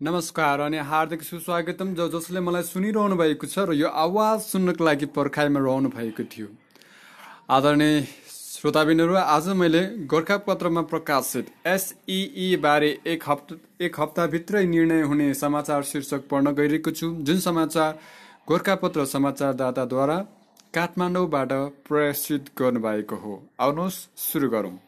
नमस्कार अनि हार्दिक सुस्वागतम जो जसले मलाई सुनिरहनु भएको छ र यो आवाज सुन्नको लागि पर्खाइमा रहनु भएको थियो। आदरणीय श्रोताबिनहरू आज मैले गोर्खापत्रमा प्रकाशित एसइई बारे एक हप्ता एक हप्ताभित्रै निर्णय हुने समाचार शीर्षक पढ्न गइरहेको छु जुन समाचार गोर्खापत्र समाचारदाताद्वारा काठमाडौँबाट प्रकाशित गर्नुभएको हो। आउनुहोस् सुरु गरौँ।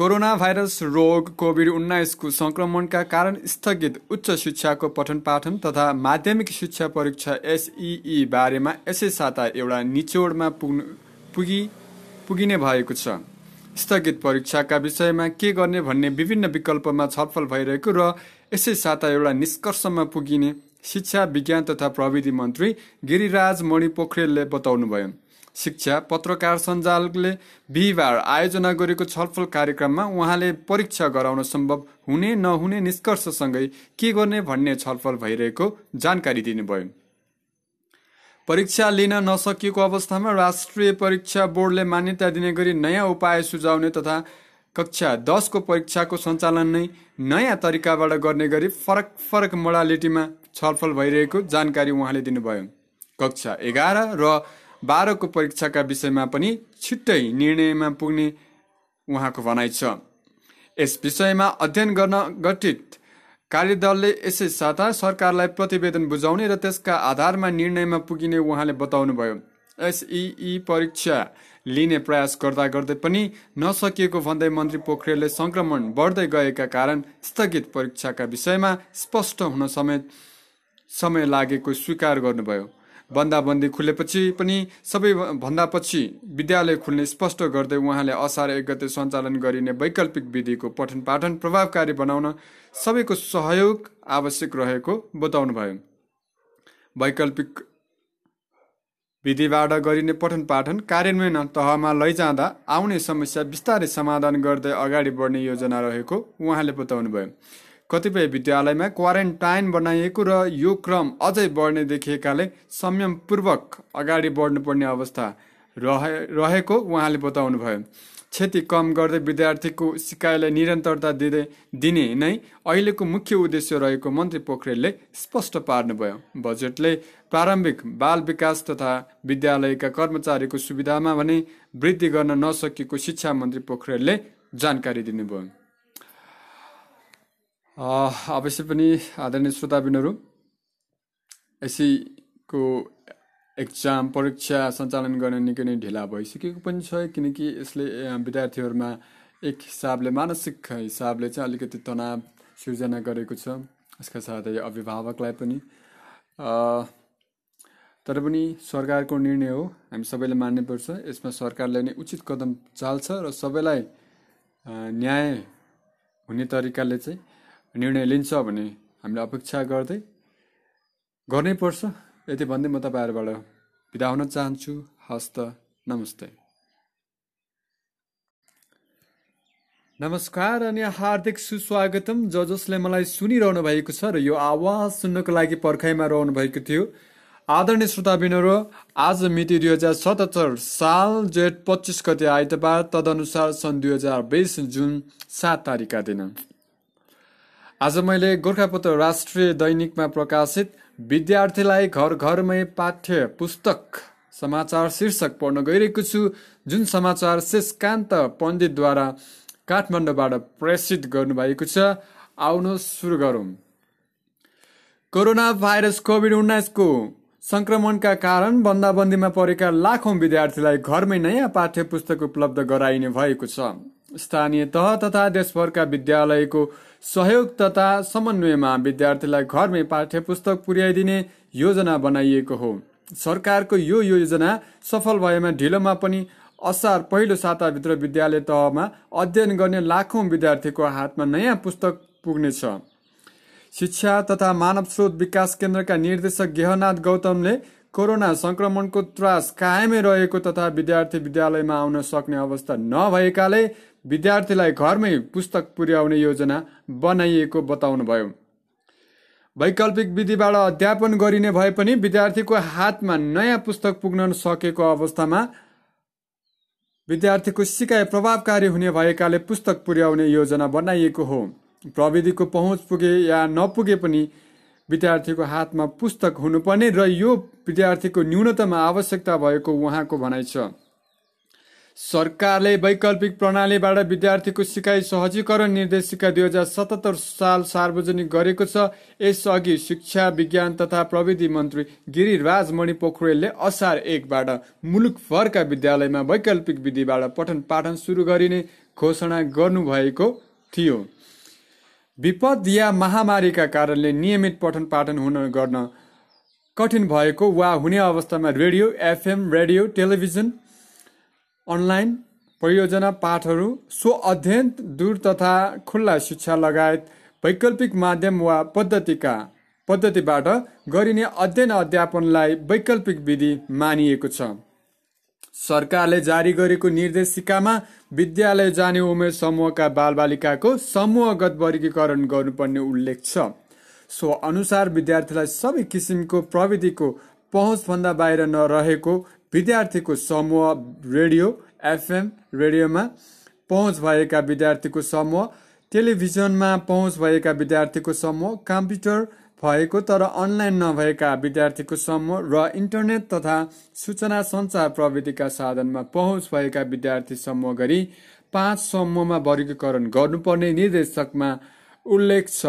कोरोना भाइरस रोग कोभिड उन्नाइसको सङ्क्रमणका कारण स्थगित उच्च शिक्षाको पठन पाठन तथा माध्यमिक शिक्षा परीक्षा एसइई बारेमा यसै साता एउटा निचोडमा पुग्नु पुगी पुगिने भएको छ। स्थगित परीक्षाका विषयमा के गर्ने भन्ने विभिन्न विकल्पमा छलफल भइरहेको र यसै साता एउटा निष्कर्षमा पुगिने शिक्षा विज्ञान तथा प्रविधि मन्त्री गिरिराज मणि पोखरेलले बताउनुभयो। शिक्षा पत्रकार सञ्जालले बिहिबार आयोजना गरेको छलफल कार्यक्रममा उहाँले परीक्षा गराउन सम्भव हुने नहुने निष्कर्षसँगै के गर्ने भन्ने छलफल भइरहेको जानकारी दिनुभयो। परीक्षा लिन नसकिएको अवस्थामा राष्ट्रिय परीक्षा बोर्डले मान्यता दिने गरी नयाँ उपाय सुझाउने तथा कक्षा दसको परीक्षाको सञ्चालन नै नयाँ तरिकाबाट गर्ने गरी फरक फरक मोडालिटीमा छलफल भइरहेको जानकारी उहाँले दिनुभयो। कक्षा एघार र बाह्रको परीक्षाका विषयमा पनि छिट्टै निर्णयमा पुग्ने उहाँको भनाइ छ। यस विषयमा अध्ययन गर्न गठित कार्यदलले यसै साता सरकारलाई प्रतिवेदन बुझाउने र त्यसका आधारमा निर्णयमा पुगिने उहाँले बताउनुभयो। एसइई परीक्षा लिने प्रयास गर्दा गर्दै पनि नसकिएको भन्दै मन्त्री पोखरेलले संक्रमण बढ्दै गएका कारण स्थगित परीक्षाका विषयमा स्पष्ट हुन समेत समय लागेको स्वीकार गर्नुभयो। बन्दाबन्दी खुलेपछि पनि सबैभन्दा पछि विद्यालय खुल्ने स्पष्ट गर्दै उहाँले असार एक गते सञ्चालन गरिने वैकल्पिक विधिको पठन पाठन प्रभावकारी बनाउन सबैको सहयोग आवश्यक रहेको बताउनुभयो। वैकल्पिक विधिबाट गरिने पठन पाठन कार्यान्वयन तहमा लैजाँदा आउने समस्या बिस्तारै समाधान गर्दै अगाडि बढ्ने योजना रहेको उहाँले बताउनुभयो। कतिपय विद्यालयमा क्वारेन्टाइन बनाइएको र यो क्रम अझै बढ्ने देखिएकाले संयमपूर्वक अगाडि बढ्नुपर्ने अवस्था रहे रहेको उहाँले बताउनुभयो। क्षति कम गर्दै विद्यार्थीको सिकाइलाई निरन्तरता दिँदै दिने नै अहिलेको मुख्य उद्देश्य रहेको मन्त्री पोखरेलले स्पष्ट पार्नुभयो। बजेटले प्रारम्भिक बाल विकास तथा विद्यालयका कर्मचारीको सुविधामा भने वृद्धि गर्न नसकेको शिक्षा मन्त्री पोखरेलले जानकारी दिनुभयो। अवश्य पनि आदरणीय श्रोताबिनहरू एसीको एक्जाम परीक्षा सञ्चालन गर्न निकै नै ढिला भइसकेको पनि छ किनकि यसले विद्यार्थीहरूमा एक हिसाबले मानसिक हिसाबले चाहिँ अलिकति तनाव सिर्जना गरेको छ यसका साथै अभिभावकलाई पनि। तर पनि सरकारको निर्णय हो हामी सबैले मान्नुपर्छ यसमा सरकारले नै उचित कदम चाल्छ र सबैलाई न्याय हुने तरिकाले चाहिँ निर्णय लिन्छ भने हामीले अपेक्षा गर्दै गर्नै पर्छ। यति भन्दै म तपाईँहरूबाट बिदा हुन चाहन्छु। हस्त नमस्ते। नमस्कार अनि हार्दिक सुस्वागतम। ज जसले मलाई सुनिरहनु भएको छ र यो आवाज सुन्नको लागि पर्खाइमा रहनु भएको थियो। आदरणीय श्रोताबिनहरू आज मिति दुई हजार सतहत्तर साल जेठ पच्चिस गते आइतबार तदनुसार सन् दुई हजार बिस जुन सात तारिकका दिन। आज मैले गोर्खापत्र राष्ट्रिय दैनिकमा प्रकाशित विद्यार्थीलाई घर घरमै पाठ्य पुस्तक समाचार शीर्षक पढ्न गइरहेको छु जुन समाचार शेषकान्त पण्डितद्वारा काठमाडौँबाट प्रेसित गर्नुभएको छ। आउनु सुरु गरौँ। कोरोना भाइरस कोभिड उन्नाइसको संक्रमणका कारण बन्दाबन्दीमा परेका लाखौं विद्यार्थीलाई घरमै नयाँ पाठ्य पुस्तक उपलब्ध गराइने भएको छ। स्थानीय तह तथा देशभरका विद्यालयको सहयोग तथा समन्वयमा विद्यार्थीलाई घरमै पाठ्य पुस्तक पुर्याइदिने योजना बनाइएको हो। सरकारको यो योजना सफल भएमा ढिलोमा पनि असार पहिलो साताभित्र विद्यालय तहमा अध्ययन गर्ने लाखौं विद्यार्थीको हातमा नयाँ पुस्तक पुग्नेछ। शिक्षा तथा मानव स्रोत विकास केन्द्रका निर्देशक गेहनाथ गौतमले कोरोना संक्रमणको त्रास कायमै रहेको तथा विद्यार्थी विद्यालयमा आउन सक्ने अवस्था नभएकाले विद्यार्थीलाई घरमै पुस्तक पुर्याउने योजना बनाइएको बताउनुभयो। वैकल्पिक विधिबाट अध्यापन गरिने भए पनि विद्यार्थीको हातमा नयाँ पुस्तक पुग्न सकेको अवस्थामा विद्यार्थीको सिकाइ प्रभावकारी हुने भएकाले पुस्तक पुर्याउने योजना बनाइएको हो। प्रविधिको पहुँच पुगे या नपुगे पनि विद्यार्थीको हातमा पुस्तक हुनुपर्ने र यो विद्यार्थीको न्यूनतम आवश्यकता भएको उहाँको भनाइ छ। सरकारले वैकल्पिक प्रणालीबाट विद्यार्थीको सिकाइ सहजीकरण निर्देशिका दुई हजार सतहत्तर साल सार्वजनिक गरेको छ। यसअघि शिक्षा विज्ञान तथा प्रविधि मन्त्री गिरिराज मणि पोखरेलले असार एकबाट मुलुकभरका विद्यालयमा वैकल्पिक विधिबाट पठन पाठन सुरु गरिने घोषणा गर्नुभएको थियो। विपद या महामारीका कारणले नियमित पठन पाठन हुन गर्न कठिन भएको वा हुने अवस्थामा radio FM radio television online परियोजना पाठहरू स्व अध्ययन दूर तथा खुल्ला शिक्षा लगायत वैकल्पिक माध्यम वा पद्धतिका पद्धतिबाट गरिने अध्ययन अध्यापनलाई वैकल्पिक विधि मानिएको छ। सरकारले जारी गरेको निर्देशिकामा विद्यालय जाने उमेर समूहका बालबालिकाको समूहगत वर्गीकरण गर्नुपर्ने उल्लेख छ। सो अनुसार विद्यार्थीलाई सबै किसिमको प्रविधिको पहुँचभन्दा बाहिर नरहेको विद्यार्थीको समूह रेडियो एफएम रेडियोमा पहुँच भएका विद्यार्थीको समूह टेलिभिजनमा पहुँच भएका विद्यार्थीको समूह कम्प्युटर भएको तर अनलाइन नभएका विद्यार्थीको समूह र इन्टरनेट तथा सूचना सञ्चार प्रविधिका साधनमा पहुँच भएका विद्यार्थी समूह गरी पाँच समूहमा वर्गीकरण गर्नुपर्ने निर्देशकमा उल्लेख छ।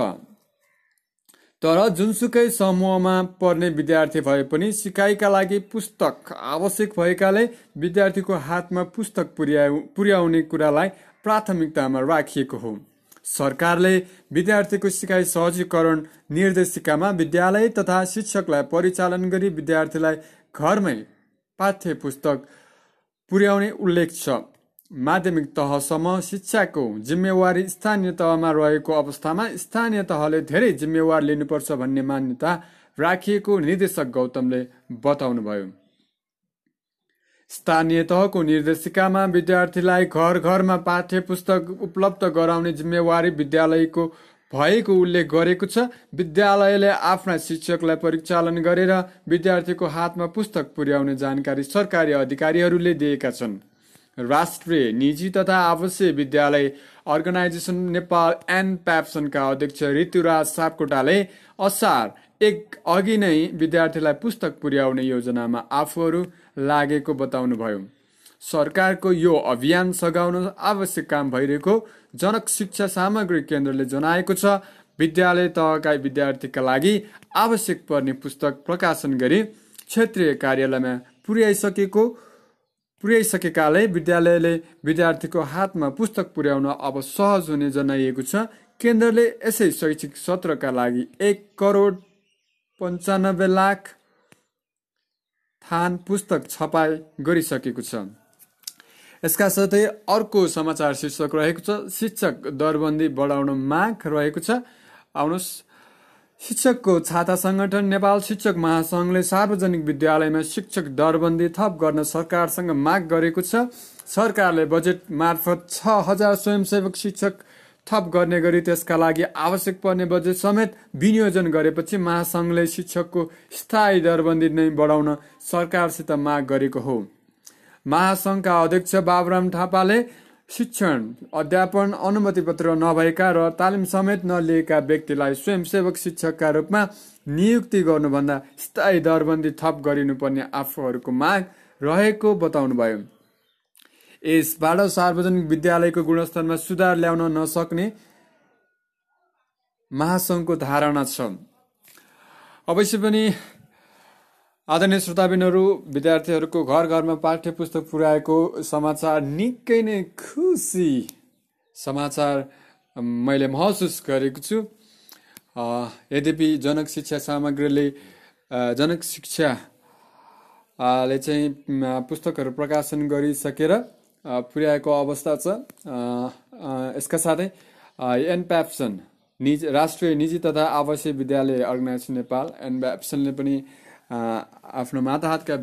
तर जुनसुकै समूहमा पढ्ने विद्यार्थी भए पनि सिकाइका लागि पुस्तक आवश्यक भएकाले विद्यार्थीको हातमा पुस्तक पुर्याउ पुर्याउने कुरालाई प्राथमिकतामा राखिएको हो। सरकारले विद्यार्थीको सिकाइ सहजीकरण निर्देशिकामा विद्यालय तथा शिक्षकलाई परिचालन गरी विद्यार्थीलाई घरमै पाठ्य पुस्तक पुर्याउने उल्लेख छ। माध्यमिक तहसम्म शिक्षाको जिम्मेवारी स्थानीय तहमा रहेको अवस्थामा स्थानीय तहले धेरै जिम्मेवार लिनुपर्छ भन्ने मान्यता राखिएको निर्देशक गौतमले बताउनुभयो। स्थानीय तहको निर्देशिकामा विद्यार्थीलाई घर घरमा पाठ्य पुस्तक उपलब्ध गराउने जिम्मेवारी विद्यालयको भएको उल्लेख गरेको छ। विद्यालयले आफ्ना शिक्षकलाई परिचालन गरेर विद्यार्थीको हातमा पुस्तक पुर्याउने जानकारी सरकारी अधिकारीहरूले दिएका छन्। राष्ट्रिय निजी तथा आवासीय विद्यालय अर्गनाइजेसन नेपाल एन प्याप्सनका अध्यक्ष ऋतुराज सापकोटाले असार एक अघि नै विद्यार्थीलाई पुस्तक पुर्याउने योजनामा आफूहरू लागेको बताउनुभयो। सरकारको यो अभियान सघाउन आवश्यक काम भइरहेको जनक शिक्षा सामग्री केन्द्रले जनाएको छ। विद्यालय तहका विद्यार्थीका लागि आवश्यक पर्ने पुस्तक प्रकाशन गरी क्षेत्रीय कार्यालयमा पुर्याइसकेको पुर्याइसकेकाले विद्यालयले विद्यार्थीको हातमा पुस्तक पुर्याउन अब सहज हुने जनाइएको छ। केन्द्रले यसै शैक्षिक सत्रका लागि एक करोड पन्चानब्बे लाख थान पुस्तक छपाई गरिसकेको छ। यसका साथै अर्को समाचार शीर्षक रहेको छ। शिक्षक दरबन्दी बढाउन माग रहेको छ। आउनुहोस् शिक्षकको छाता संगठन नेपाल शिक्षक महासंघले सार्वजनिक विद्यालयमा शिक्षक दरबन्दी थप गर्न सरकारसँग माग गरेको छ। सरकारले बजेट मार्फत छ हजार स्वयंसेवक शिक्षक थप गर्ने गरी त्यसका लागि आवश्यक पर्ने बजेट समेत विनियोजन गरेपछि महासंघले शिक्षकको स्थायी दरबन्दी नै बढाउन सरकारसित माग गरेको हो। महासंघका अध्यक्ष बाबुराम थापाले शिक्षण अध्यापन अनुमति पत्र नभएका र तालिम समेत नलिएका व्यक्तिलाई स्वयंसेवक शिक्षकका रूपमा नियुक्ति गर्नुभन्दा स्थायी दरबन्दी थप गरिनुपर्ने आफूहरूको माग रहेको बताउनुभयो। यसबाट सार्वजनिक विद्यालयको गुणस्तरमा सुधार ल्याउन नसक्ने महासङ्घको धारणा छ। अवश्य पनि आदरणीय श्रोताबिनहरू विद्यार्थीहरूको घर घरमा पाठ्य पुस्तक पुर्याएको समाचार निकै नै खुसी समाचार मैले महसुस गरेको छु। यद्यपि जनक शिक्षा सामग्रीले जनक शिक्षाले चाहिँ पुस्तकहरू प्रकाशन गरिसकेर पुर्याएको अवस्था छ। यसका साथै एनप्याप्सन निज राष्ट्रिय निजी तथा आवासीय विद्यालय अर्गनाइजेसन नेपाल एनप्याप्सनले पनि आफ्नो माता हातका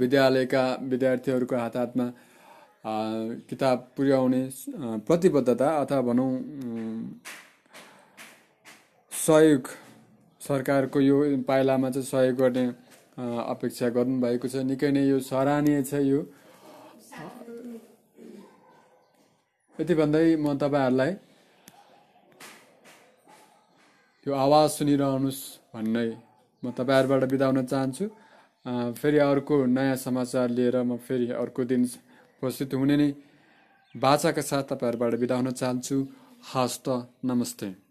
विद्यालयका विद्यार्थीहरूको हात हातमा किताब पुर्याउने प्रतिबद्धता अथवा भनौँ सहयोग सरकारको यो पाइलामा चाहिँ सहयोग गर्ने अपेक्षा गर्नुभएको छ। निकै नै यो सराहनीय छ यो। यति भन्दै म तपाईँहरूलाई यो आवाज सुनिरहनुहोस् भन्ने म तपाईँहरूबाट बिदा हुन चाहन्छु। फेरि अर्को नयाँ समाचार लिएर म फेरि अर्को दिन उपस्थित हुने नै बाचाका साथ तपाईँहरूबाट बिदा हुन चाहन्छु। हस्त नमस्ते।